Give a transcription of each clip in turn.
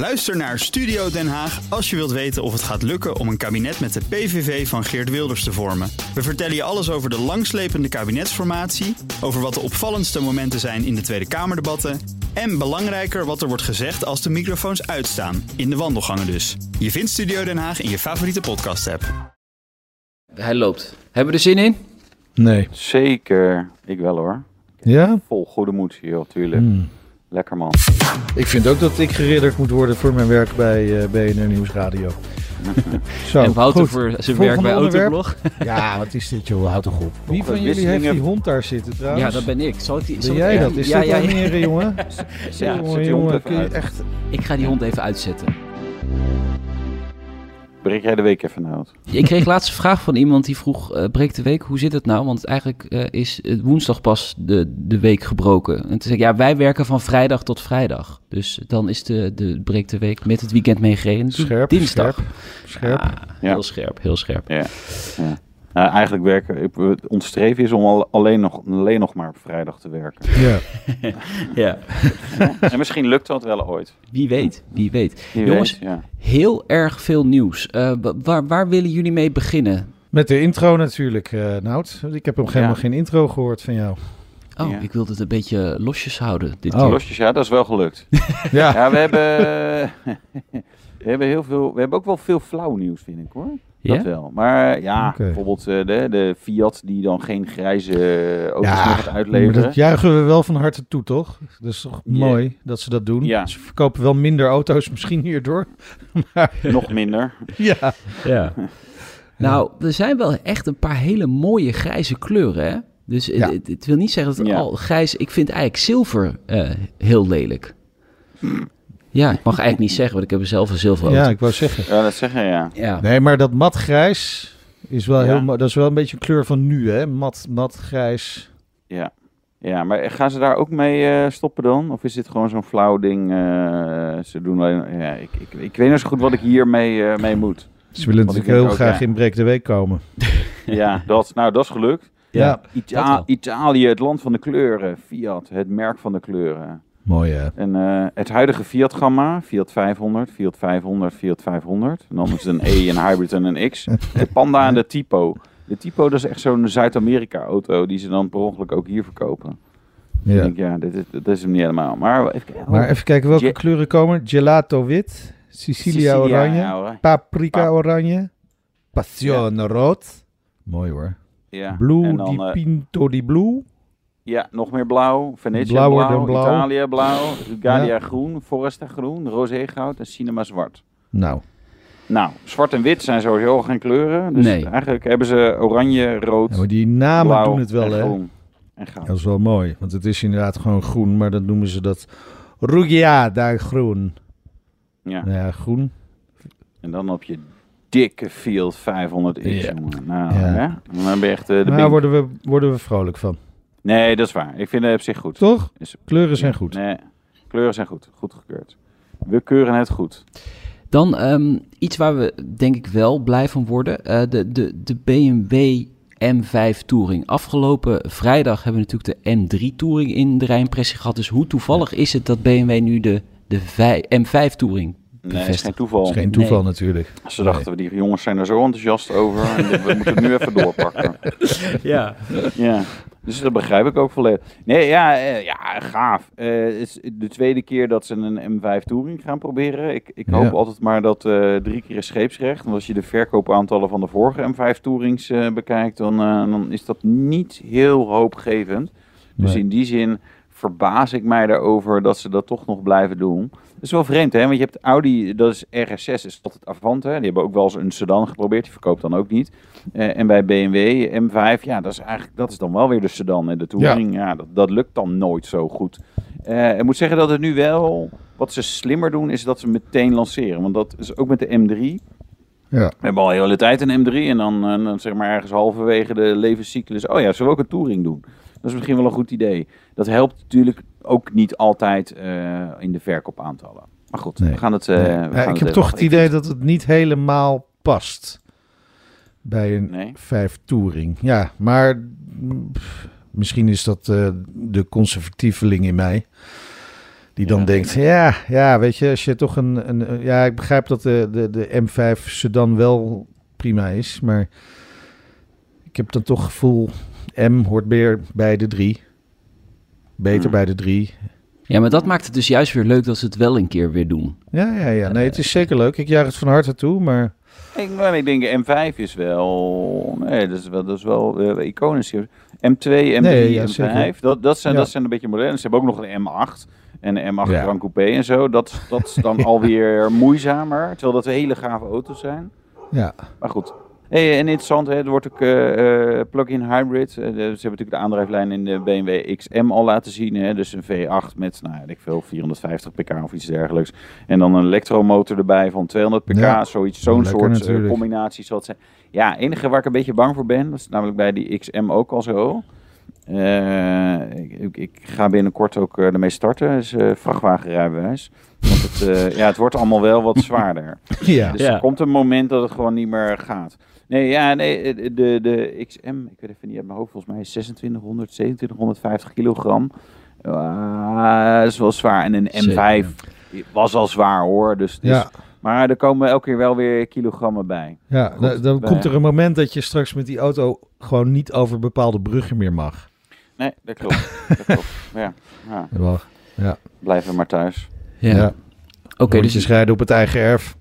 Luister naar Studio Den Haag als je wilt weten of het gaat lukken om een kabinet met de PVV van Geert Wilders te vormen. We vertellen je alles over de langslepende kabinetsformatie, over wat de opvallendste momenten zijn in de Tweede Kamerdebatten en belangrijker wat er wordt gezegd als de microfoons uitstaan, in de wandelgangen dus. Je vindt Studio Den Haag in je favoriete podcast-app. Hij loopt. Hebben we er zin in? Nee. Zeker. Ik wel hoor. Ja? Vol goede moed hier, natuurlijk. Hmm. Lekker man. Ik vind ook dat ik geridderd moet worden voor mijn werk bij eh BNR Nieuwsradio. Zo, en Wouter goed. voor zijn Volgende werk bij onderwerp. Autoblog. Ja, wat is dit joh? Houd toch op. Wie van jullie heeft die hond daar zitten trouwens? Ja, dat ben ik. Zal ik die, zal Ben ik- jij dat? Is ja, dat ja, wel ja. jongen? Ja, jongen, zet die hond jongen, echt... Ik ga die hond even uitzetten. Breek jij de week even uit. Ik kreeg laatst een vraag van iemand die vroeg, eh breek de week, hoe zit het nou? Want eigenlijk eh, is het woensdag pas de, de week gebroken. En toen zei ik, ja, wij werken van vrijdag tot vrijdag. Dus dan is de, de breek de week met het weekend meegereden. Scherp, Dinsdag. scherp, scherp. Ah, Ja. Heel scherp, heel scherp. Ja. ja. Nou, eigenlijk werken, ik- ons streven is om al- alleen nog, alleen nog maar op vrijdag te werken. Ja. Ja. en misschien lukt dat wel ooit. Wie weet, wie weet. Wie Jongens, weet, ja. heel erg veel nieuws. Eh, wa- waar, waar willen jullie mee beginnen? Met de intro natuurlijk, eh Nout. Ik heb nog helemaal Ja. geen intro gehoord van jou. Oh, Ja. ik wilde het een beetje losjes houden dit Oh. keer. Losjes, ja, dat is wel gelukt. Ja, Ja, we hebben, we hebben heel veel, we hebben ook wel veel flauw nieuws, vind ik hoor. Ja? Dat wel. Maar ja, bijvoorbeeld eh, de, de Fiat die dan geen grijze eh, auto's Ja, meer gaat maar uitleveren. dat juichen we wel van harte toe, toch? Dat is toch mooi dat ze dat doen. Ja. Ze verkopen wel minder auto's misschien hierdoor. Nog minder. Ja. Ja. Nou, er zijn wel echt een paar hele mooie grijze kleuren, hè? Dus Ja. het, het wil niet zeggen dat het Ja. al grijs... Ik vind eigenlijk zilver eh, heel lelijk. Ja, ik mag eigenlijk niet zeggen, want ik heb er zelf een zilver ja, ik wou zeggen. Ja, dat zeggen ja. ja. Nee, maar dat matgrijs is wel Ja. heel mooi. Dat is wel een beetje een kleur van nu, hè? Mat, matgrijs. Ja. Ja, maar gaan ze daar ook mee eh, stoppen dan? Of is dit gewoon zo'n flauw ding? eh, ze doen alleen... Ja, ik, ik, ik weet niet zo goed wat ik hiermee eh mee moet. Ze willen Want natuurlijk heel ook, graag ja. in Breek de Week komen. Ja, dat, nou, dat is gelukt. Ja. Ita-. Italië, het land van de kleuren. Fiat, het merk van de kleuren. Mooi, hè? En eh, het huidige Fiat-gamma, Fiat 500, Fiat 500, Fiat 500. En dan is het een E, een hybrid en een X. De Panda en de Tipo. De Tipo, dat is echt zo'n Zuid-Amerika-auto die ze dan per ongeluk ook hier verkopen. Ik Ja. denk, ja, dit is, dit is hem niet helemaal. Maar even kijken. Maar even kijken welke kleuren komen. Gelato wit, Sicilia, oranje, paprika Pa- oranje, Passione rood. Mooi hoor. Ja. Blue dan, di eh, Pinto di Blue. Ja, nog meer blauw. Venetia Blauwer blauw, blauw. Italië blauw, Rugalia Ja. groen, Foresta groen, Rosé goud en Cinema zwart. Nou, Nou, zwart en wit zijn sowieso geen kleuren. Dus Nee. eigenlijk hebben ze oranje, rood, ja, maar die namen blauw doen het wel, hè? groen. En goud. Dat is wel mooi, want het is inderdaad gewoon groen, maar dan noemen ze dat Rugiada groen. Ja. Nou ja, groen. En dan op je dikke Field 500X, Ja. jongen. Nou, Ja. hè? Dan ben je echt eh, de Daar bink. worden we, worden we vrolijk van. Nee, dat is waar. Ik vind het op zich goed. Toch? Is- Kleuren zijn goed. Nee, kleuren zijn goed. Goed gekeurd. We keuren het goed. Dan ehm, iets waar we denk ik wel blij van worden. eh, de, de, de BMW M5 Touring. Afgelopen vrijdag hebben we natuurlijk de M3 Touring in de Rijnpressie gehad. Dus hoe toevallig is het dat BMW nu de, de vij- M5 Touring Nee, dat is geen toeval. Dat is geen toeval Nee. natuurlijk. Ze dachten, die jongens zijn er zo enthousiast over. En we moeten het nu even doorpakken. Ja. Ja, dus dat begrijp ik ook volledig. Nee, ja, eh, ja gaaf. Eh, het is de tweede keer dat ze een M5 Touring gaan proberen. Ik, ik hoop Ja. altijd maar dat eh, drie keer is scheepsrecht. Want als je de verkoopaantallen van de vorige M5 Tourings bekijkt, dan, eh, dan is dat niet heel hoopgevend. Dus Nee. in die zin verbaas ik mij daarover dat ze dat toch nog blijven doen. Dat is wel vreemd, hè? Want je hebt Audi, dat is RS6, is altijd Avant, hè? Die hebben ook wel eens een sedan geprobeerd, die verkoopt dan ook niet. Eh, en bij BMW M5, ja, dat is eigenlijk, dat is dan wel weer de sedan. En de Touring, ja, dat, dat lukt dan nooit zo goed. Eh, ik moet zeggen dat het nu wel, wat ze slimmer doen, is dat ze meteen lanceren. Want dat is ook met de M3. Ja. We hebben al een hele tijd een M3 en dan, eh, dan zeg maar ergens halverwege de levenscyclus, oh ja, zullen we ook een Touring doen? Dat is misschien wel een goed idee. Dat helpt natuurlijk ook niet altijd eh, in de verkoopaantallen. Maar goed, Nee. we gaan het... eh, Nee. we gaan ik heb even toch het idee dat het niet helemaal past bij een Nee. 5 Touring. Ja, maar pff, misschien is dat eh, de conservatieveling in mij. Die dan Ja. denkt, ja, ja, weet je, als je toch een... een ja, ik begrijp dat de, de, de M5 sedan wel prima is, maar ik heb dan toch het gevoel, M hoort meer bij de 3. Beter Hmm. bij de 3. Ja, maar dat maakt het dus juist weer leuk dat ze het wel een keer weer doen. Ja, ja, ja. Nee, het is zeker leuk. Ik juich het van harte toe, maar... Ik, maar ik denk M5 is wel, nee, dat is wel, dat is wel eh, iconisch. M2, M3, Nee, ja, M5, zeker. dat, dat, zijn, Ja. dat zijn een beetje moderne. Ze hebben ook nog een M8 en een M8 Ja. Grand Coupé en zo. Dat, dat is dan alweer moeizamer, terwijl dat hele gave auto's zijn. Ja, Maar goed. Hey, en interessant, hè, er wordt ook eh, eh, plug-in hybrid. Eh, de- ze hebben natuurlijk de aandrijflijn in de BMW XM al laten zien. Hè, dus een V8 met, nou ja, weet ik veel, 450 pk of iets dergelijks. En dan een elektromotor erbij van 200 pk. Ja, Zoiets, zo'n soort eh, natuurlijk. combinatie zijn. Ja, het enige waar ik een beetje bang voor ben, dat is namelijk bij die XM ook al zo. Eh, ik, ik, ik ga binnenkort ook eh, ermee starten, is eh, vrachtwagenrijbewijs. Want het, eh, ja, het wordt allemaal wel wat zwaarder. ja. Dus Ja. er komt een moment dat het gewoon niet meer gaat. Nee, ja, nee, de, de, de XM, ik weet even niet uit mijn hoofd, volgens mij is 2600, 2750 kilogram. Ah, dat is wel zwaar. En een M5 was al zwaar hoor. Dus, dus- ja. Maar er komen elke keer wel weer kilogrammen bij. Ja, Goed, dan, komt er een moment dat je straks met die auto gewoon niet over bepaalde bruggen meer mag. Nee, dat klopt. dat klopt. Ja, ja, Ja, blijven maar thuis. Ja. ja. Oké, Rondjes dus rijden op het eigen erf.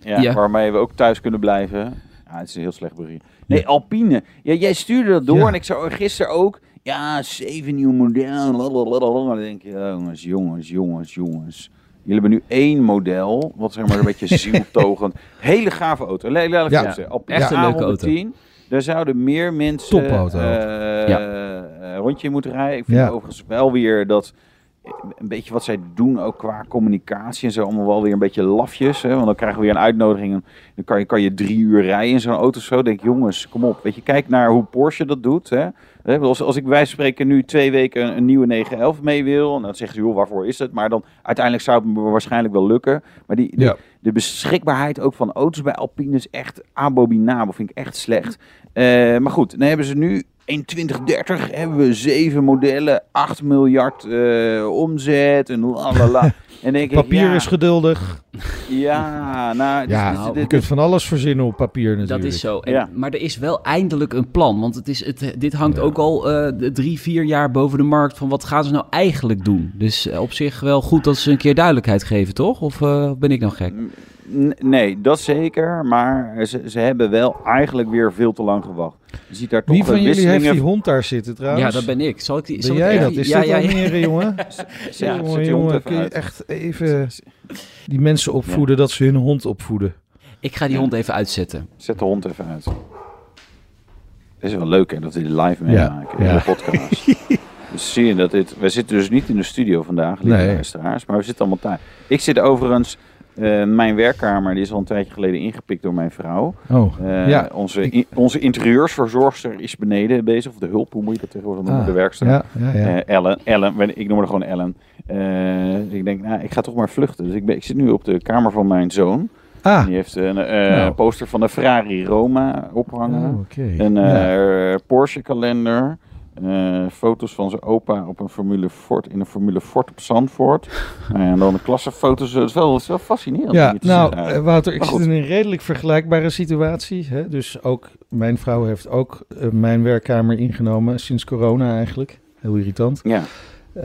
Ja, Ja. Waarmee we ook thuis kunnen blijven. Ja, het is een heel slecht bericht. Nee, Alpine. Ja, jij stuurde dat door Ja. en ik zag gisteren ook. Ja, zeven nieuw model. lalalala. Dan denk je, jongens, jongens, jongens, jongens. Jullie hebben nu één model, wat zeg maar een beetje zieltogend. Hele gave auto. Le- Ja. ja. Alpine Echt een leuke auto. A110. Daar zouden meer mensen eh, Ja. eh, rondje moeten rijden. Ik vind Ja. overigens wel weer dat een beetje wat zij doen, ook qua communicatie en zo, allemaal wel weer een beetje lafjes. Hè? Want dan krijgen we weer een uitnodiging. en Dan kan je, kan je drie uur rijden in zo'n auto. Zo denk jongens, kom op. Weet je, kijk naar hoe Porsche dat doet. Hè? Als, als ik van spreken nu twee weken een, nieuwe 911 mee wil, en dan zeggen ze, joh, waarvoor is het? Maar dan uiteindelijk zou het me waarschijnlijk wel lukken. Maar die, die- Ja. De beschikbaarheid ook van auto's bij Alpine is echt abominabel. Vind ik echt slecht. Eh, maar goed, dan hebben ze nu in 2030 hebben we zeven modellen, 8 miljard eh, omzet en lalala. En dan denk ik, Papier ja, is geduldig. ja, nou, Ja, dus- je dit- kunt van alles verzinnen op papier natuurlijk. dat is zo. En- Ja. Maar er is wel eindelijk een plan. Want het is, het, dit hangt ook al eh, drie, vier jaar boven de markt. Van wat gaan ze nou eigenlijk doen? Dus eh, op zich wel goed dat ze een keer duidelijkheid geven, toch? Of eh, ben ik nou gek? Nee, dat zeker. Maar ze, ze hebben wel eigenlijk weer veel te lang gewacht. Je ziet daar toch Wie van jullie heeft die hond daar zitten trouwens? Ja, dat ben ik. Zal ik die? Ben zal ik jij dat? Is ja, dat ja, ja. Jongen? Ja, jongen, kun je echt even die mensen opvoeden dat ze hun hond opvoeden? Ik ga die Ja. hond even uitzetten. Zet de hond even uit. Het is wel leuk hè, dat we dit live meemaken in ja. de podcast. dus zie je dat dit... We zitten dus niet in de studio vandaag, lieve Nee. luisteraars. Maar we zitten allemaal thuis. Ik zit overigens... eh, mijn werkkamer die is al een tijdje geleden ingepikt door mijn vrouw. Oh, Eh, ja. onze, onze interieursverzorgster is beneden bezig. Of de hulp, hoe moet je dat tegenwoordig noemen? Ah, de werkster. Ja, ja, ja. Eh, Ellen, Ellen, ik noem haar gewoon Ellen. Eh, ik denk, nou, ik ga toch maar vluchten. Dus ik, ben, ik zit nu op de kamer van mijn zoon. ah, Die heeft een Nou. poster van de Ferrari Roma ophangen. oh, oké. Een Porsche kalender. Eh, foto's van zijn opa op een Formule Ford, in een Formule Ford op Zandvoort. en dan de klassenfoto's. Het is wel, het is wel fascinerend. om Ja, nou, zien eh. Wouter, ik zit in een redelijk vergelijkbare situatie. Hè? Dus ook mijn vrouw heeft ook eh, mijn werkkamer ingenomen sinds corona eigenlijk. Heel irritant. ja. Eh,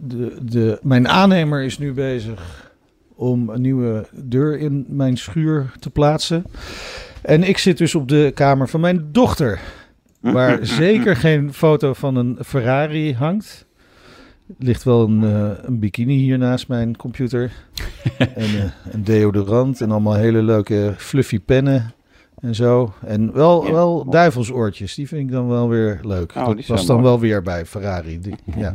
de, de, mijn aannemer is nu bezig om een nieuwe deur in mijn schuur te plaatsen. En ik zit dus op de kamer van mijn dochter, waar zeker geen foto van een Ferrari hangt. Er ligt wel een, eh, een bikini hier naast mijn computer. en eh, een deodorant en allemaal hele leuke fluffy pennen en zo. En wel, Ja. wel duivelsoortjes, die vind ik dan wel weer leuk. Oh, dat was dan mooi. wel weer bij Ferrari. Die- ja.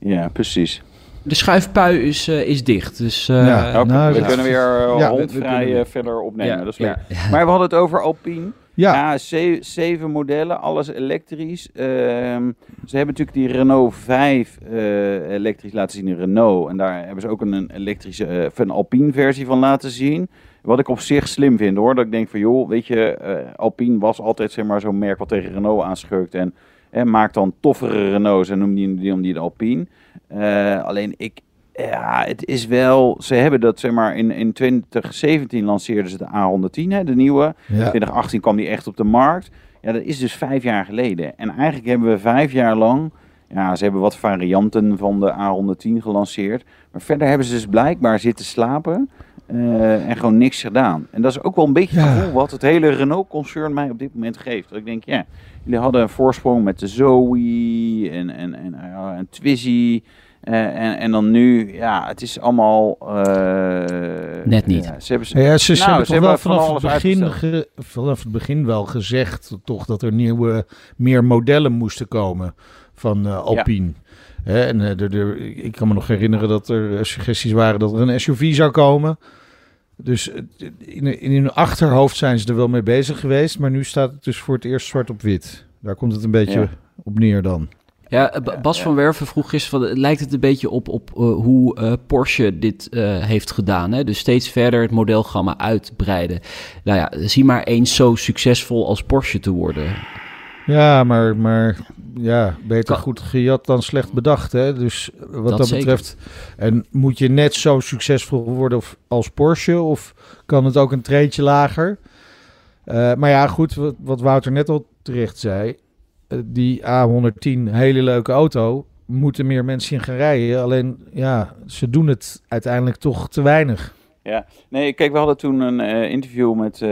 ja, precies. De schuifpui is, eh, is dicht. Dus eh, Ja. Nou, we ja. kunnen weer Ja, we- kunnen weer. verder opnemen. ja, dat is leuk. ja. Maar we hadden het over Alpine. Ja, ze- zeven modellen, alles elektrisch. Ehm, ze hebben natuurlijk die Renault 5 eh, elektrisch laten zien in Renault. En daar hebben ze ook een, elektrische, eh, een Alpine versie van laten zien. Wat ik op zich slim vind hoor. Dat ik denk van joh, weet je, eh, Alpine was altijd zeg maar zo'n merk wat tegen Renault aanschurkt. En hè, maakt dan toffere Renaults en noemt die, die, die de Alpine. Alleen ik, ja, het is wel, ze hebben dat zeg maar in, in 2017 lanceerden ze de A110, hè, de nieuwe. Ja. 2018 kwam die echt op de markt. Ja, dat is dus vijf jaar geleden. En eigenlijk hebben we vijf jaar lang, ja, ze hebben wat varianten van de A110 gelanceerd. Maar verder hebben ze dus blijkbaar zitten slapen eh, en gewoon niks gedaan. En dat is ook wel een beetje het Ja. gevoel wat het hele Renault-concern mij op dit moment geeft. Dat ik denk, ja, jullie hadden een voorsprong met de Zoe en, en, en, en Twizy. Eh, en, en dan nu, ja, het is allemaal... eh, Net niet. ja, ze hebben, Ja, ze, ze Nou, hebben ze wel hebben van vanaf het, begin ge- vanaf het begin wel gezegd toch dat er nieuwe, meer modellen moesten komen van eh, Alpine. Hè, en eh, er- er- ik kan me nog herinneren dat er suggesties waren dat er een SUV zou komen. Dus in, in hun achterhoofd zijn ze er wel mee bezig geweest. Maar nu staat het dus voor het eerst zwart op wit. Daar komt het een beetje Ja. op neer dan. Ja, eh, Ba- Bas ja. van Werven vroeg gisteren, van, lijkt het een beetje op, op eh, hoe eh, Porsche dit heeft gedaan. Hè? Dus steeds verder het modelgamma uitbreiden. Nou ja, zie maar eens zo succesvol als Porsche te worden. Ja, maar, maar ja, beter Kan- goed gejat dan slecht bedacht. Hè? Dus wat Dat dat, zeker. betreft. En moet je net zo succesvol worden als Porsche? Of kan het ook een treetje lager? Maar ja, goed, wat, wat Wouter net al terecht zei. Eh, die A110, hele leuke auto. Moeten meer mensen in gaan rijden. Alleen, ja, ze doen het uiteindelijk toch te weinig. Ja, nee, kijk, we hadden toen een eh, interview met eh,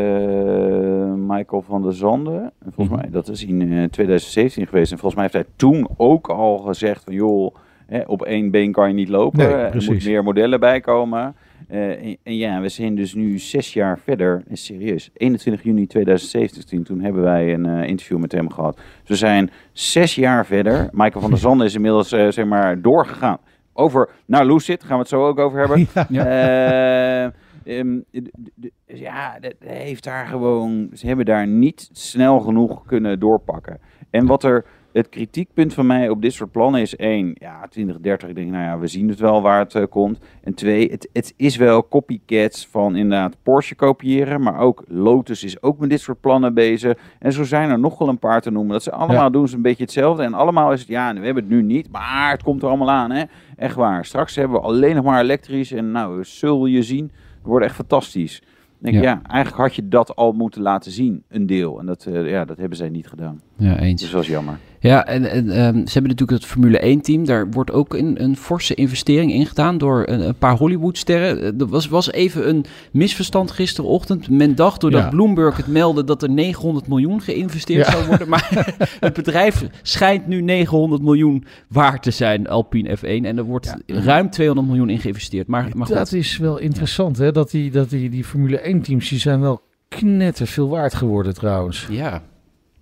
Michael van der Zanden. En volgens Mhm. mij, dat is in eh, 2017 geweest. En volgens mij heeft hij toen ook al gezegd van, joh, hè, op één been kan je niet lopen. Nee, er precies. moet meer modellen bij komen. Eh, en, en ja, we zijn dus nu zes jaar verder. En serieus, 21 juni 2017, toen hebben wij een eh, interview met hem gehad. Dus we zijn zes jaar verder. Michael van der Zanden is inmiddels, eh, zeg maar, doorgegaan. Over naar Lucid, gaan we het zo ook over hebben. Eh, d- d- ja, dat heeft daar gewoon. Ze hebben daar niet snel genoeg kunnen doorpakken. En wat er. Het kritiekpunt van mij op dit soort plannen is één, ja, 2030. Ik denk, nou ja, we zien het wel waar het eh, komt. En twee, het, het is wel copycats van inderdaad Porsche kopiëren. Maar ook Lotus is ook met dit soort plannen bezig. En zo zijn er nog wel een paar te noemen. Dat ze allemaal Ja. doen ze een beetje hetzelfde. En allemaal is het, ja, we hebben het nu niet. Maar het komt er allemaal aan, hè. Echt waar. Straks hebben we alleen nog maar elektrisch. En nou, zul je zien. Het wordt echt fantastisch. Denk, Ja. ja. eigenlijk had je dat al moeten laten zien, een deel. En dat, eh, ja, dat hebben zij niet gedaan. Ja, eens. Dus dat is jammer. Ja, en, en ehm, ze hebben natuurlijk het Formule 1-team. Daar wordt ook een, een forse investering in gedaan door een, een paar Hollywood-sterren. Eh, Er was, was even een misverstand gisterochtend. Men dacht doordat Ja. Bloomberg het meldde dat er 900 miljoen geïnvesteerd Ja. zou worden. Maar het bedrijf schijnt nu 900 miljoen waard te zijn, Alpine F1. En er wordt ruim 200 miljoen in geïnvesteerd. Maar, maar goed. Dat is wel interessant, hè? Dat die, dat die, die Formule 1-teams, die zijn wel knetter veel waard geworden trouwens. Ja,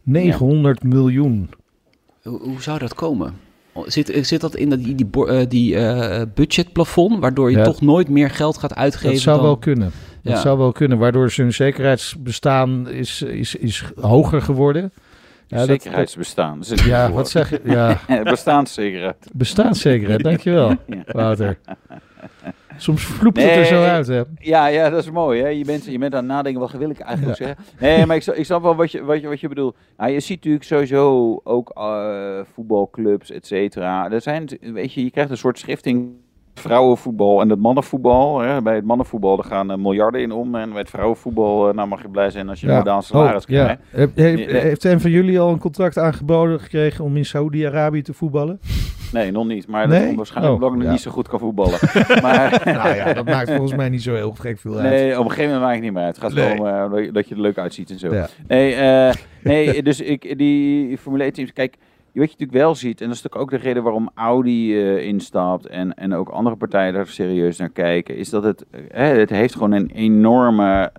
900 miljoen. Hoe, hoe zou dat komen? Zit, zit dat in dat, die, die, eh, die eh, budgetplafond, waardoor je Ja. toch nooit meer geld gaat uitgeven? Dat zou dan... wel kunnen. Dat Ja. zou wel kunnen, waardoor hun zekerheidsbestaan is, is, is hoger geworden. Ja, Zekerheidsbestaan. Dat ja wat zeg je? Ja, Eh, Bestaanszekerheid. bestaanszekerheid, dankjewel, Wouter. Soms vloept het er zo uit, hè? Ja, ja, dat is mooi. Hè? Je, bent, je bent aan het nadenken, wat wil ik eigenlijk zeggen? Nee, maar ik, snap- ik snap wel wat je, wat je, wat je bedoelt. Nou, je ziet natuurlijk sowieso ook eh, voetbalclubs, et cetera. Er zijn, weet je, je krijgt een soort schifting vrouwenvoetbal en het mannenvoetbal. Hè? Bij het mannenvoetbal daar gaan eh, miljarden in om. En bij het vrouwenvoetbal, eh, nou mag je blij zijn als je een modaal salaris Oh, ja. krijgt. Heb- heeft, een van jullie al een contract aangeboden gekregen om in Saoedi-Arabië te voetballen? Nee, nog niet. Maar Nee? dat komt waarschijnlijk Oh, omdat ik nog niet zo goed kan voetballen. maar, nou ja, dat maakt volgens mij niet zo heel gek veel uit. Nee, op een gegeven moment maakt het niet meer uit. Het gaat Nee. gewoon om eh, dat je er leuk uitziet en zo. Nee, eh, nee dus ik, die Formule 1 teams, kijk, wat je natuurlijk wel ziet, en dat is natuurlijk ook de reden waarom Audi eh, instapt en, en ook andere partijen daar serieus naar kijken, is dat het, het heeft gewoon een enorme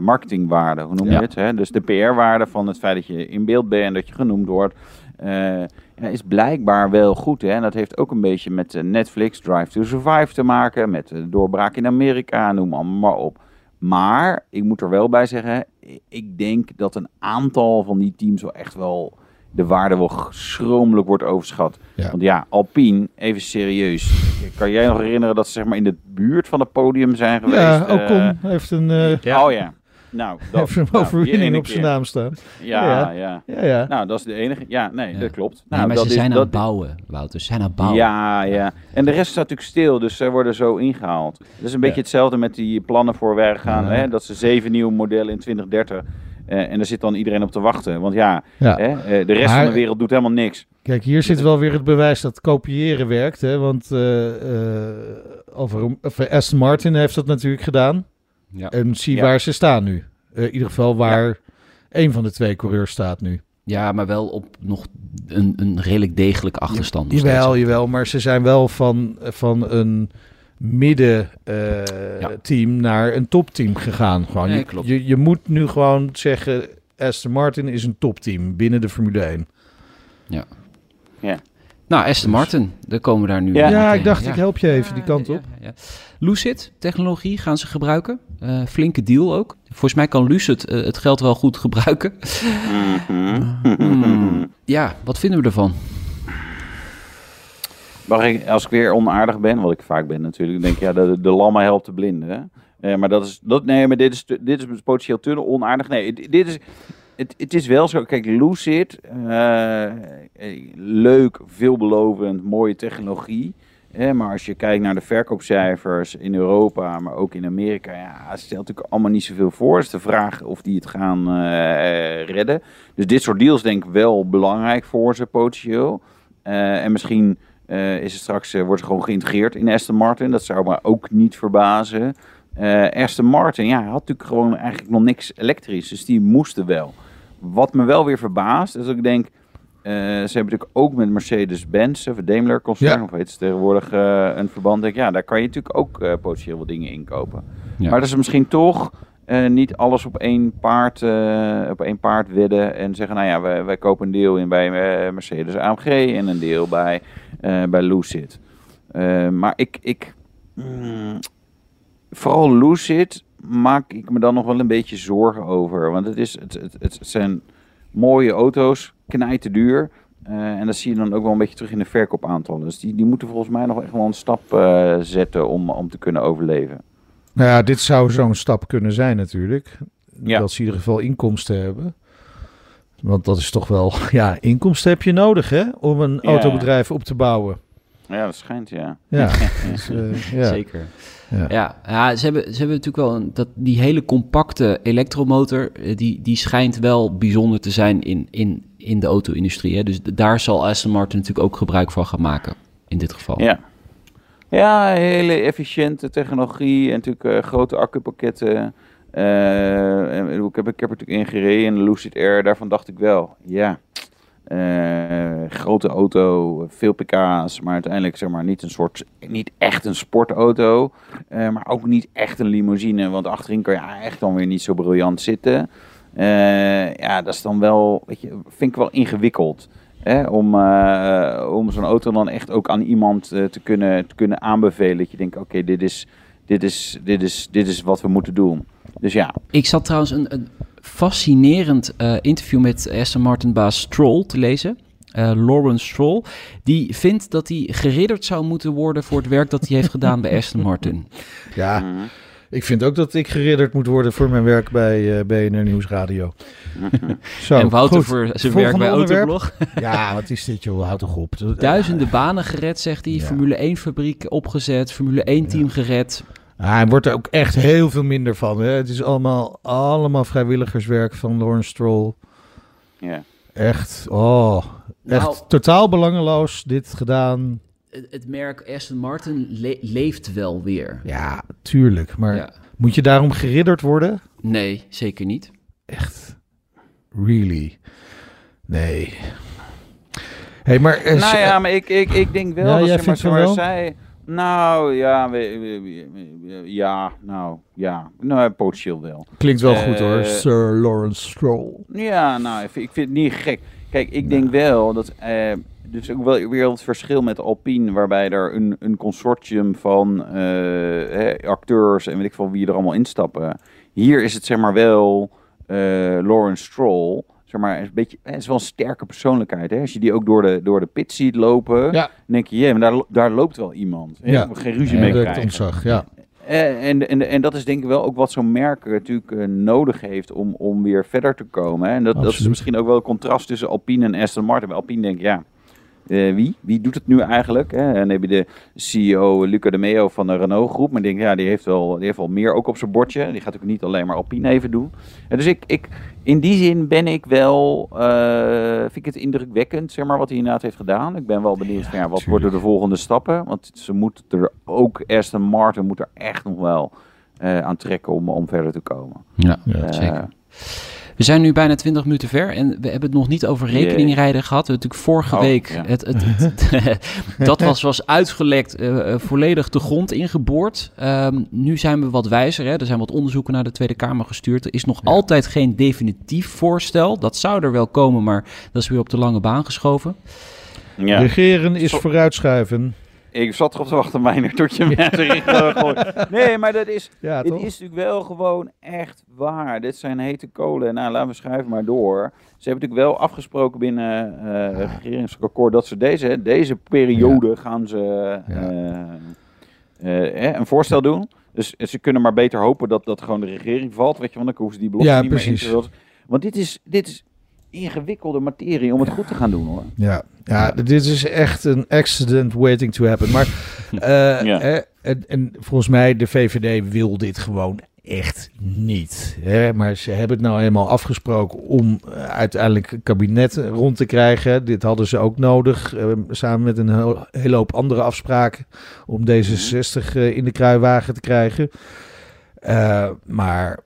marketingwaarde, hoe noem je Ja. het? Hè? Dus de PR-waarde van het feit dat je in beeld bent en dat je genoemd wordt, ja, is blijkbaar wel goed. Hè? En dat heeft ook een beetje met eh, Netflix Drive to Survive te maken, met de doorbraak in Amerika, noem allemaal maar op. Maar ik moet er wel bij zeggen, ik denk dat een aantal van die teams wel echt wel de waarde wel schromelijk wordt overschat. Ja. Want ja, Alpine, even serieus. Kan jij nog herinneren dat ze zeg maar in de buurt van het podium zijn geweest? Ja, Eh, Ocon heeft een... eh, Oh ja. Nou, dat, Heeft een nou, overwinning op zijn naam staan. Ja, Ja. ja, Ja, ja. Nou, dat is de enige. Ja, nee, Ja. dat klopt. Nee, Nou, maar dat ze is, zijn aan dat, het bouwen, Wouter. Ze zijn aan het bouwen. Ja, ja. En de rest staat natuurlijk stil, dus zij worden zo ingehaald. Dat is een beetje Ja. hetzelfde met die plannen voor wij gaan. Hè, dat ze zeven nieuwe modellen in 2030. eh, en daar zit dan iedereen op te wachten. Want ja, Ja. hè, eh, de rest Maar- van de wereld doet helemaal niks. Kijk, hier zit wel weer het bewijs dat kopiëren werkt. Hè? Want eh, eh, Alfa eh, Aston Martin heeft dat natuurlijk gedaan. Ja. En zie Ja. waar ze staan nu. Eh, in ieder geval waar één van de twee coureurs staat nu. Ja, maar wel op nog een, een redelijk degelijke achterstand. nog Jawel, jawel. Maar ze zijn wel van, van een midden eh, Ja. team naar een topteam gegaan. Gewoon. Nee, klopt. Je, je moet nu gewoon zeggen... Aston Martin is een topteam binnen de Formule 1. Nou, Aston Martin, daar komen we daar nu Ja. Ja, ik dacht Ja. ik help je even die Ja, kant ja, op. ja. Lucid technologie gaan ze gebruiken. Eh, flinke deal ook. Volgens mij kan Lucid eh, het geld wel goed gebruiken. Mhm. Hmm. Ja, wat vinden we ervan? Mag ik, als ik weer onaardig ben, wat ik vaak ben natuurlijk, denk ik, ja, de, de lammen helpt de blinden. Hè? Eh, maar dat is, dat, nee, maar dit is, dit is potentieel te onaardig. Nee, dit, is, het, het is wel zo, kijk, Lucid, leuk, veelbelovend, mooie technologie. Maar als je kijkt naar de verkoopcijfers in Europa, maar ook in Amerika, ja, stelt natuurlijk allemaal niet zoveel voor. Het is de vraag of die het gaan eh, redden. Dus dit soort deals denk ik wel belangrijk voor ze potentieel. Eh, en misschien eh, is het straks, wordt het gewoon geïntegreerd in Aston Martin. Dat zou me ook niet verbazen. Aston Martin, ja, had natuurlijk gewoon eigenlijk nog niks elektrisch. Dus die moesten wel. Wat me wel weer verbaast, is dat ik denk... eh, ze hebben natuurlijk ook met Mercedes-Benz, of Daimler concern, Ja. of heet ze tegenwoordig, eh, een verband. Denk, ja, daar kan je natuurlijk ook eh, potentieel wat dingen inkopen. Ja. Maar dat ze misschien toch eh, niet alles op één paard, eh, op één paard wedden en zeggen, nou ja, wij, wij kopen een deel in bij eh, Mercedes AMG en een deel bij, eh, bij Lucid. Eh, maar ik, ik mm, vooral Lucid maak ik me dan nog wel een beetje zorgen over. Want het, is, het, het, het zijn mooie auto's, knijten duur. Eh, en dat zie je dan ook wel een beetje terug in de verkoopaantallen. Dus die, die moeten volgens mij nog echt wel een stap eh, zetten om, om te kunnen overleven. Nou ja, dit zou zo'n stap kunnen zijn natuurlijk. Ja. Dat ze in ieder geval inkomsten hebben. Want dat is toch wel... Ja, inkomsten heb je nodig hè? Om een Ja. autobedrijf op te bouwen. Ja, dat schijnt, ja. Ja, dus, eh, ja. Zeker. Ja. Ja, ja ze, hebben, ze hebben natuurlijk wel een, dat, die hele compacte elektromotor, eh, die, die schijnt wel bijzonder te zijn in, in, in de auto-industrie. Hè? Dus daar zal Aston Martin natuurlijk ook gebruik van gaan maken, in dit geval. Ja. Ja, hele efficiënte technologie en natuurlijk eh, grote accupakketten. Eh, en ik, heb, ik heb er natuurlijk in gereden in de Lucid Air. Daarvan dacht ik wel, ja, grote auto, veel pk's, maar uiteindelijk zeg maar niet een soort, niet echt een sportauto, eh, maar ook niet echt een limousine, want achterin kan je echt dan weer niet zo briljant zitten. Eh, ja, dat is dan wel, weet je, vind ik wel ingewikkeld. Hè, om eh, om zo'n auto dan echt ook aan iemand eh, te, kunnen, te kunnen aanbevelen. Dat je denkt, oké, dit, is, dit, is, dit, is, dit is wat we moeten doen. Dus ja, Ik zat trouwens een fascinerend eh, interview met Aston Martin baas Stroll te lezen. Eh, Lawrence Stroll. Die vindt dat hij geridderd zou moeten worden voor het werk dat hij heeft gedaan bij Aston Martin. ja, Mhm. ik vind ook dat ik geridderd moet worden voor mijn werk bij eh BNR Nieuwsradio. Zo, en Wouter goed. voor zijn werk bij onderwerp. Autoblog. Ja, wat is dit joh? Houd toch op. Duizenden banen gered, zegt hij. Ja. Formule 1 fabriek opgezet. Formule 1 team gered. Hij wordt er ook echt heel veel minder van. Hè? Het is allemaal, allemaal vrijwilligerswerk van Lawrence Stroll. ja. Echt, oh, echt Nou- totaal belangeloos dit gedaan. Het, het merk Aston Martin le- leeft wel weer. Ja, tuurlijk. Maar Ja. moet je daarom geridderd worden? Nee, zeker niet. Echt, really? Nee. hey, maar... eh, Nou ja, maar ik, ik, ik denk wel Ja, dat zeg maar, maar wel? Nou, ja, we, we- we- we- ja, nou, ja, nou, potentieel wel. Klinkt wel goed hoor, eh, Sir Lawrence Stroll. Ja, nou, ik vind, ik vind het niet gek. Kijk, ik denk wel dat. eh dus ook wel weer het verschil met Alpine, waarbij er een, een consortium van eh, acteurs en weet ik veel wie er allemaal instappen. Hier is het zeg maar wel eh Lawrence Stroll. Zeg maar, is een beetje, het is wel een sterke persoonlijkheid. Hè? Als je die ook door de, door de pit ziet lopen, Ja. dan denk je, maar daar, daar loopt wel iemand. Hè? Ja. We geen ruzie Ja, mee krijgen. ontzag, ja. Eh, en, en, en dat is denk ik wel ook wat zo'n merk natuurlijk eh, nodig heeft om, om weer verder te komen. Hè? En dat, dat is misschien ook wel het contrast tussen Alpine en Aston Martin. Bij Alpine denk ik, ja, eh, wie? Wie doet het nu eigenlijk? Hè? En dan heb je de CEO Luca de Meo van de Renault groep. Maar ik denk, ja, die heeft wel, die heeft wel meer ook op zijn bordje. Die gaat ook niet alleen maar Alpine even doen. En dus ik, ik, in die zin ben ik wel, eh, vind ik het indrukwekkend, zeg maar, wat hij inderdaad heeft gedaan. Ik ben wel benieuwd van, ja, wat worden de volgende stappen? Want ze moeten er ook, Aston Martin moet er echt nog wel eh, aan trekken om, om verder te komen. Ja, Ja. zeker. We zijn nu bijna 20 minuten ver en we hebben het nog niet over rekeningrijden gehad. We hebben natuurlijk vorige Oh, week, ja. het, het, het- dat was, was uitgelekt, eh, eh, volledig de grond ingeboord. Ehm, nu zijn we wat wijzer, hè. er zijn wat onderzoeken naar de Tweede Kamer gestuurd. Er is nog altijd geen definitief voorstel. Dat zou er wel komen, maar dat is weer op de lange baan geschoven. Ja. Regeren is vooruitschuiven. Ik zat erop te wachten, Meijner, tot je gooit. Nee, maar dat is, Ja, Het is natuurlijk wel gewoon echt waar. Dit zijn hete kolen. Nou, laten we schuiven maar door. Ze hebben natuurlijk wel afgesproken binnen eh het regeringsakkoord dat ze deze, deze periode gaan ze eh, eh, een voorstel doen. Dus ze kunnen maar beter hopen dat, dat gewoon de regering valt. Weet je, want dan hoeven ze die belofte Ja, niet meer in precies. te vullen. Want dit is, dit is ingewikkelde materie om het goed te gaan doen hoor. Ja, ja, dit is echt een accident waiting to happen. Maar eh, Ja. hè, en, en volgens mij, de VVD wil dit gewoon echt niet. Hè? Maar ze hebben het nou eenmaal afgesproken om eh, uiteindelijk een kabinet rond te krijgen. Dit hadden ze ook nodig, eh, samen met een heel- hele hoop andere afspraken, om D66 eh, in de kruiwagen te krijgen. Eh, maar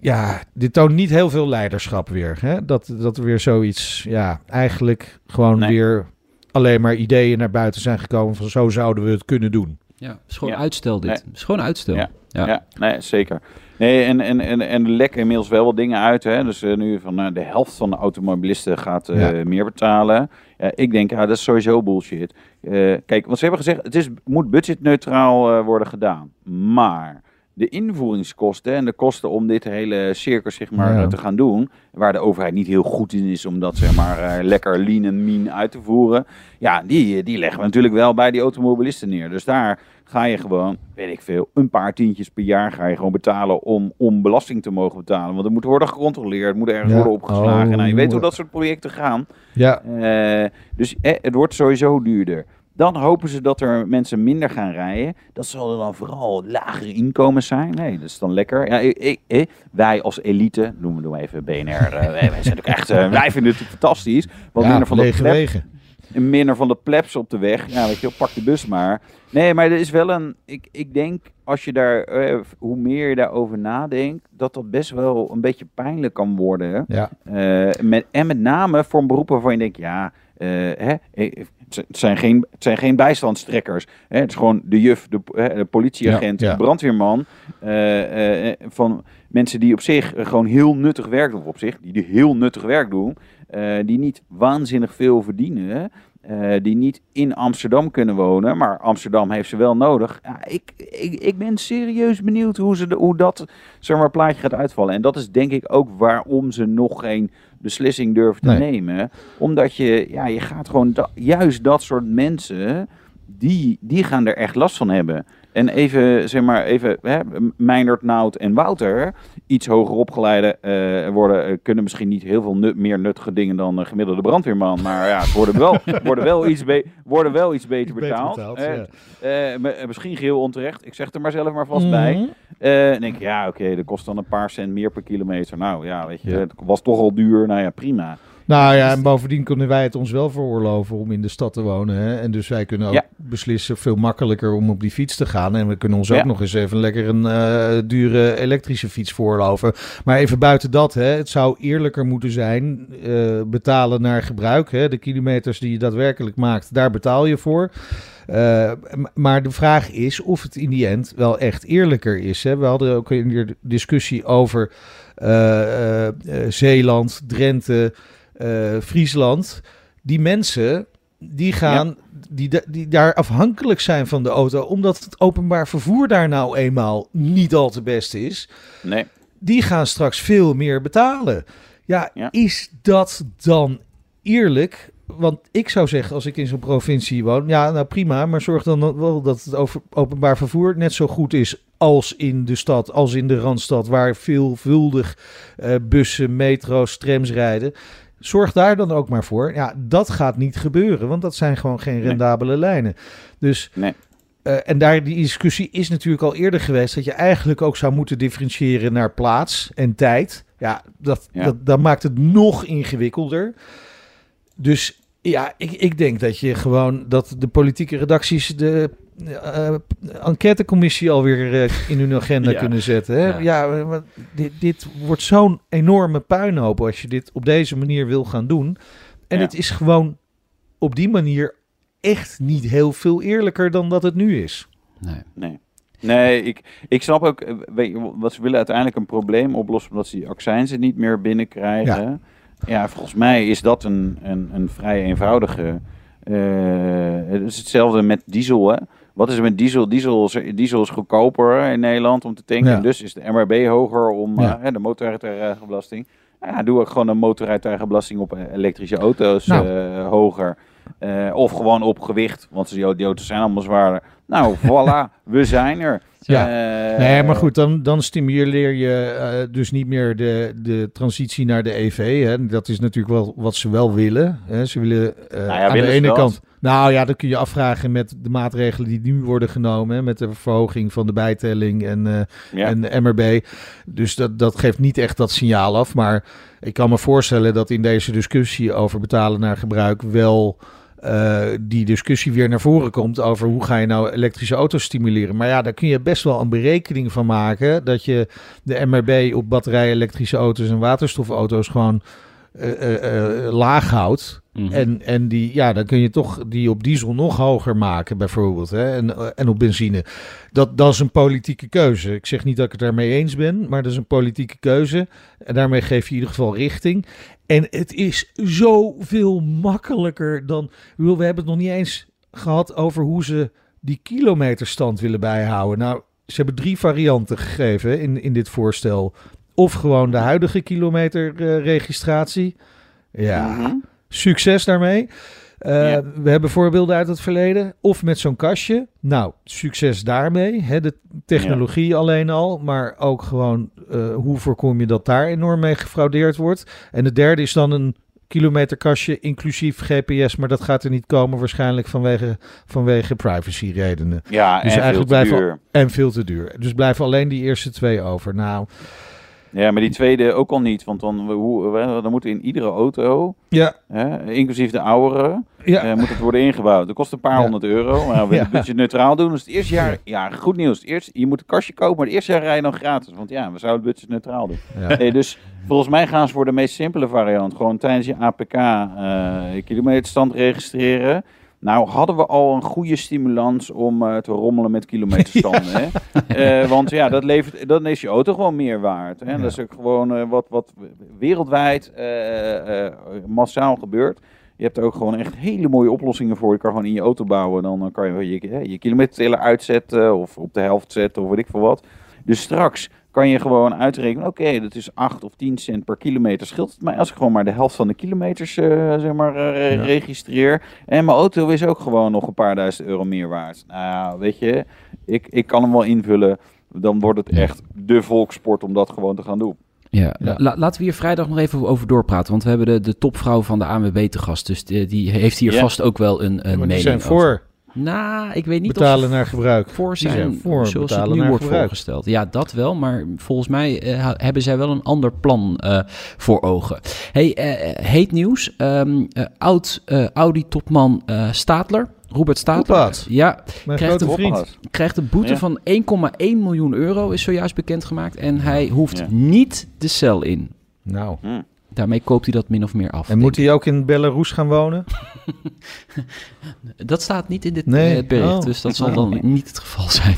ja, dit toont niet heel veel leiderschap weer. Hè? Dat, dat er weer zoiets, ja, eigenlijk gewoon Nee. weer alleen maar ideeën naar buiten zijn gekomen van zo zouden we het kunnen doen. Ja, gewoon Ja. uitstel dit. Nee. Is gewoon uitstel. Ja. Ja. Ja, nee, zeker. Nee, en, en, en, en lekken inmiddels wel wat dingen uit. Hè? Dus eh, nu van eh, de helft van de automobilisten gaat eh, Ja. meer betalen. Ja, ik denk, ja, dat is sowieso bullshit. Eh, kijk, want ze hebben gezegd, het is, moet budgetneutraal eh, worden gedaan. Maar de invoeringskosten en de kosten om dit hele circus zeg maar, Ja. eh, te gaan doen, waar de overheid niet heel goed in is om dat zeg maar, eh, lekker lean en mean uit te voeren, ja, die, die leggen we natuurlijk wel bij die automobilisten neer. Dus daar ga je gewoon, weet ik veel, een paar tientjes per jaar ga je gewoon betalen om, om belasting te mogen betalen. Want er moet worden gecontroleerd, moet ergens Ja. worden opgeslagen. Oh. nou, je weet hoe dat soort projecten gaan. Ja, Eh, dus eh, het wordt sowieso duurder. Dan hopen ze dat er mensen minder gaan rijden. Dat zullen dan vooral lagere inkomens zijn. Nee, dat is dan lekker. Ja, ik, ik, wij als elite, noemen we even BNR. eh, wij, zijn natuurlijk echt, eh, wij vinden het natuurlijk fantastisch. Wat ja minder van de lege wegen. en minder van de plebs op de weg. Ja, weet je pak de bus maar. Nee, maar er is wel een... Ik, ik denk, als je daar... eh, hoe meer je daarover nadenkt... dat dat best wel een beetje pijnlijk kan worden. Ja, met, en met name voor een beroep waarvan je denkt... Ja, eh, hè, het zijn geen, het zijn geen bijstandstrekkers. Hè? Het is gewoon de juf, de, eh, de politieagent, Ja, ja. de brandweerman. eh, eh, van mensen die op zich eh, gewoon heel nuttig werk doen. Op zich, die heel nuttig werk doen. eh, die niet waanzinnig veel verdienen. Eh, die niet in Amsterdam kunnen wonen. Maar Amsterdam heeft ze wel nodig. Ja, ik, ik, ik ben serieus benieuwd hoe, ze de, hoe dat zeg maar, plaatje gaat uitvallen. En dat is denk ik ook waarom ze nog geen beslissing durven te Nee. nemen. Omdat je, ja, je gaat gewoon da- juist dat soort mensen, die, die gaan er echt last van hebben. En even, zeg maar, even, hè, Meindert, Nout en Wouter, iets hoger opgeleide, eh, worden, eh, kunnen misschien niet heel veel nut- meer nuttige dingen dan een gemiddelde brandweerman. Maar ja, worden wel, worden wel, iets, be- worden wel iets beter Beter betaald. Eh, ja. misschien geheel onterecht. Ik zeg er maar zelf maar vast bij. Mhm. Dan denk ik, ja, oké, dat kost dan een paar cent meer per kilometer. Nou ja, weet je, Ja. het was toch al duur. Nou ja, prima. Nou ja, en bovendien kunnen wij het ons wel veroorloven om in de stad te wonen. Hè? En dus wij kunnen ook Ja. beslissen veel makkelijker om op die fiets te gaan. En we kunnen ons Ja. ook nog eens even lekker een eh, dure elektrische fiets veroorloven. Maar even buiten dat, hè, het zou eerlijker moeten zijn eh, betalen naar gebruik. Hè? De kilometers die je daadwerkelijk maakt, daar betaal je voor. Eh, maar de vraag is of het in die end wel echt eerlijker is. Hè? We hadden ook in de discussie over Zeeland, Drenthe, eh, Friesland. Die mensen die gaan, die, die daar afhankelijk zijn van de auto, omdat het openbaar vervoer daar nou eenmaal niet al te best is Nee. die gaan straks veel meer betalen. Ja, Ja. is dat dan eerlijk want ik zou zeggen, als ik in zo'n provincie woon, ja, nou prima, maar zorg dan wel dat het over, openbaar vervoer net zo goed is als in de stad, als in de Randstad, waar veelvuldig uh, bussen, metro's, trams rijden. Zorg daar dan ook maar voor. Ja, dat gaat niet gebeuren, want dat zijn gewoon geen rendabele nee. lijnen. Dus nee. Uh, en daar die discussie is natuurlijk al eerder geweest dat je eigenlijk ook zou moeten differentiëren naar plaats en tijd. Ja, dat, Ja. dat, dat maakt het nog ingewikkelder. Dus ja, ik, ik denk dat je gewoon dat de politieke redacties de eh, enquêtecommissie alweer eh, in hun agenda Ja. kunnen zetten. Hè? Ja. Ja, dit, dit wordt zo'n enorme puinhoop als je dit op deze manier wil gaan doen. En Ja. het is gewoon op die manier echt niet heel veel eerlijker dan dat het nu is. Nee. Nee. Nee, ik, ik snap ook, weet je, wat ze willen uiteindelijk een probleem oplossen omdat ze die accijnzen niet meer binnenkrijgen. Ja, volgens mij is dat een, een, een vrij eenvoudige. eh, het is hetzelfde met diesel. Hè? Wat is er met diesel? Diesel is, diesel is goedkoper in Nederland om te tanken. Ja. Dus is de MRB hoger om Ja. eh, de motorrijtuigenbelasting. Nou Ja, doe ook gewoon een motorrijtuigenbelasting op elektrische auto's Nou. eh, hoger. Eh, of gewoon op gewicht, want die auto's zijn allemaal zwaarder. Nou, voilà, we zijn er. Ja. Eh, Nee, maar goed, dan, dan stimuleer je eh, dus niet meer de, de transitie naar de EV. Hè. Dat is natuurlijk wel wat ze wel willen. Hè. Ze willen eh, Nou ja, aan willen de ene dat? kant... Nou ja, dan kun je afvragen met de maatregelen die nu worden genomen. Hè, met de verhoging van de bijtelling en, Ja. en de MRB. Dus dat, dat geeft niet echt dat signaal af. Maar ik kan me voorstellen dat in deze discussie over betalen naar gebruik wel... eh, die discussie weer naar voren komt over hoe ga je nou elektrische auto's stimuleren. Maar ja, daar kun je best wel een berekening van maken dat je de MRB op batterij elektrische auto's en waterstofauto's gewoon eh, eh, eh, laag houdt. Mhm. En, en die, ja, dan kun je toch die op diesel nog hoger maken, bijvoorbeeld. Hè? En, en op benzine. Dat, dat is een politieke keuze. Ik zeg niet dat ik het daarmee eens ben, maar dat is een politieke keuze. En daarmee geef je in ieder geval richting. En het is zoveel makkelijker dan. We hebben het nog niet eens gehad over hoe ze die kilometerstand willen bijhouden. Nou, ze hebben drie varianten gegeven in, in dit voorstel. Of gewoon de huidige kilometerregistratie. ja, Mhm. Succes daarmee. Eh, Ja. We hebben voorbeelden uit het verleden. Of met zo'n kastje. Nou, succes daarmee. Hè, de technologie alleen al. Maar ook gewoon eh, hoe voorkom je dat daar enorm mee gefraudeerd wordt. En de derde is dan een kilometerkastje inclusief GPS. Maar dat gaat er niet komen waarschijnlijk vanwege, vanwege privacy redenen. Ja, Dus en eigenlijk veel te blijven- duur. En veel te duur. Dus blijven alleen die eerste twee over. Nou, Ja, maar die tweede ook al niet. Want dan, hoe, we- dan moet in iedere auto, ja. hè, inclusief de oudere, Ja, eh, moet het worden ingebouwd. Dat kost een paar Ja. honderd euro. Maar we het budget neutraal doen. Dus het eerste jaar, ja, goed nieuws. Het eerste, je moet een kastje kopen, maar het eerste jaar rij je dan gratis. Want ja, we zouden het budget neutraal doen. Nee, dus volgens mij gaan ze voor de meest simpele variant. Gewoon tijdens je APK eh, kilometerstand registreren. Nou, hadden we al een goede stimulans om eh, te rommelen met kilometerstanden. Hè? Eh, want ja, dat levert, dan is je auto gewoon meer waard. Hè? Ja. Dat is ook gewoon eh, wat, wat wereldwijd massaal gebeurt. Je hebt er ook gewoon echt hele mooie oplossingen voor. Je kan gewoon in je auto bouwen. Dan kan je je, je, je kilometerteller uitzetten of op de helft zetten of weet ik veel wat. Dus straks kan je gewoon uitrekenen, oké, dat is 8 of 10 cent per kilometer. Scheelt het mij als ik gewoon maar de helft van de kilometers eh, zeg maar, eh, Ja. registreer. En mijn auto is ook gewoon nog een paar duizend euro meer waard. Nou, weet je, ik, ik kan hem wel invullen. Dan wordt het echt de volkssport om dat gewoon te gaan doen. Ja, Ja. la- laten we hier vrijdag nog even over doorpraten. Want we hebben de, de topvrouw van de ANWB te gast. Dus die, die heeft hier Ja. vast ook wel een, een maar die mening over. Nou, ik weet niet betalen of naar gebruik. voor zijn, zijn voor zoals het nu naar wordt gebruik. voorgesteld. Ja, dat wel. Maar volgens mij eh, hebben zij wel een ander plan eh, voor ogen. Hey, eh, heet nieuws. Ehm, eh, oud eh, Audi-topman eh Stadler, Robert Stadler. Ja, Krijgt grote een krijgt een boete Ja. van 1,1 miljoen euro, is zojuist bekendgemaakt. En hij hoeft Ja. niet de cel in. Nou. Hm. Daarmee koopt hij dat min of meer af. En moet hij ook in Belarus gaan wonen? Dat staat niet in dit Nee. eh, bericht, Oh. dus dat zal dan niet het geval zijn.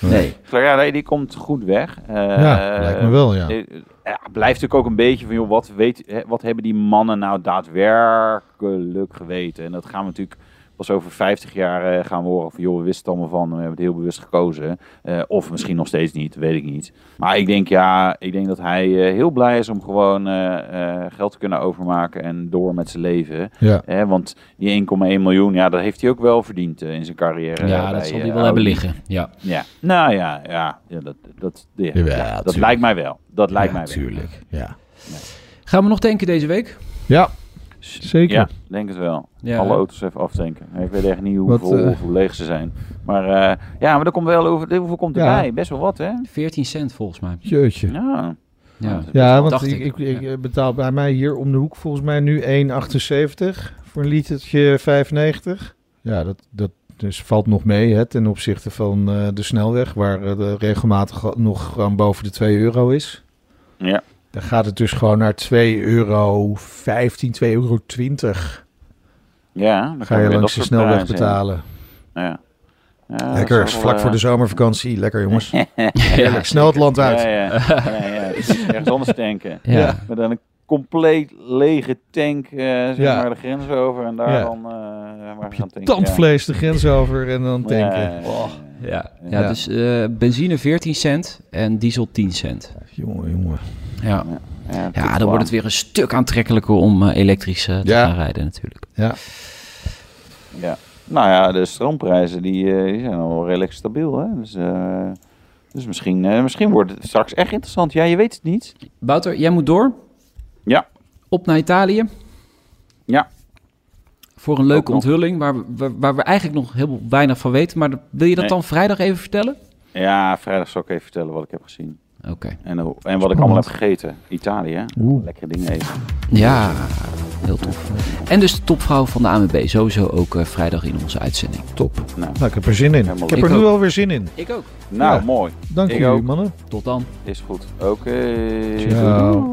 Nee. Ja, nee, die komt goed weg. Eh, ja, lijkt me wel, ja. Eh, ja, blijft natuurlijk ook een beetje van, joh, wat, weet, hè, wat hebben die mannen nou daadwerkelijk geweten? En dat gaan we natuurlijk pas over 50 jaar eh, gaan we horen van joh, we wisten het allemaal van, we hebben het heel bewust gekozen. Eh, of misschien nog steeds niet, weet ik niet. Maar ik denk ja, ik denk dat hij eh, heel blij is om gewoon eh, eh, geld te kunnen overmaken en door met zijn leven. Ja. Hè, want die 1,1 miljoen, ja, dat heeft hij ook wel verdiend eh, in zijn carrière. ja, bij, dat zal hij wel hebben liggen. Ja. Ja, nou ja, ja, ja dat, dat, ja, ja, dat lijkt mij wel. Dat lijkt ja, mij wel. tuurlijk. Ja. Gaan we nog tanken deze week? ja, zeker. Ja, denk het wel. Ja. Alle auto's even aftanken. Ik weet echt niet hoe Wat, vol of hoe leeg ze zijn. Maar eh, ja, maar er komt wel over. Hoeveel komt Ja. erbij? Best wel wat, hè? 14 cent volgens mij. Jeetje. Ja. Ja. Ja, want ik, ik. betaal bij mij hier om de hoek volgens mij nu 1,78 voor een litertje 95. Ja, dat, dat dus valt nog mee hè, ten opzichte van eh, de snelweg, waar eh, de regelmatig nog gewoon boven de 2 euro is. Ja. Dan gaat het dus gewoon naar 2 euro 15, 2 euro 20. ja, dan Ga je langs de snelweg prijzen, betalen. Ja. Lekker, is vlak eh, voor de zomervakantie. Lekker jongens. Ja. Heerlijk, snel het land uit. Ja, ja, ja, ja. Ergens anders tanken. Ja. Met dan een compleet lege tank, eh zeg Ja. maar, de grens over. En daar Ja. dan eh maar gaan tanken. Tandvlees de grens over en dan tanken. Ja, ja, ja, Oh, ja. Ja, ja, Ja. dus eh, benzine 14 cent en diesel 10 cent. jongen, jongen. Ja, Ja, dan wordt het weer een stuk aantrekkelijker om eh, elektrisch eh, te Ja. gaan rijden natuurlijk. Ja. Ja. Nou ja, de stroomprijzen die, eh, die zijn al wel redelijk stabiel. Hè? Dus, eh, dus misschien, eh, misschien wordt het straks echt interessant. Ja, je weet het niet. Wouter, jij moet door. Ja. Op naar Italië. Ja. Voor een leuke onthulling waar we, waar, waar we eigenlijk nog heel weinig van weten. Maar wil je dat Nee. dan vrijdag even vertellen? Ja, vrijdag zal ik even vertellen wat ik heb gezien. Oké. En, en wat ik allemaal heb gegeten. Italië? Oeh. Lekkere dingen eten. Ja, heel tof. En dus de topvrouw van de ANWB. Sowieso ook eh, vrijdag in onze uitzending. Top. Nou, Nou, ik heb er zin in. Helemaal Ik heb er Ik nu ook. alweer zin in. Ik ook. nou Ja. mooi. Dank Ik jullie, ook. mannen. Tot dan. Is goed. Oké. Ciao.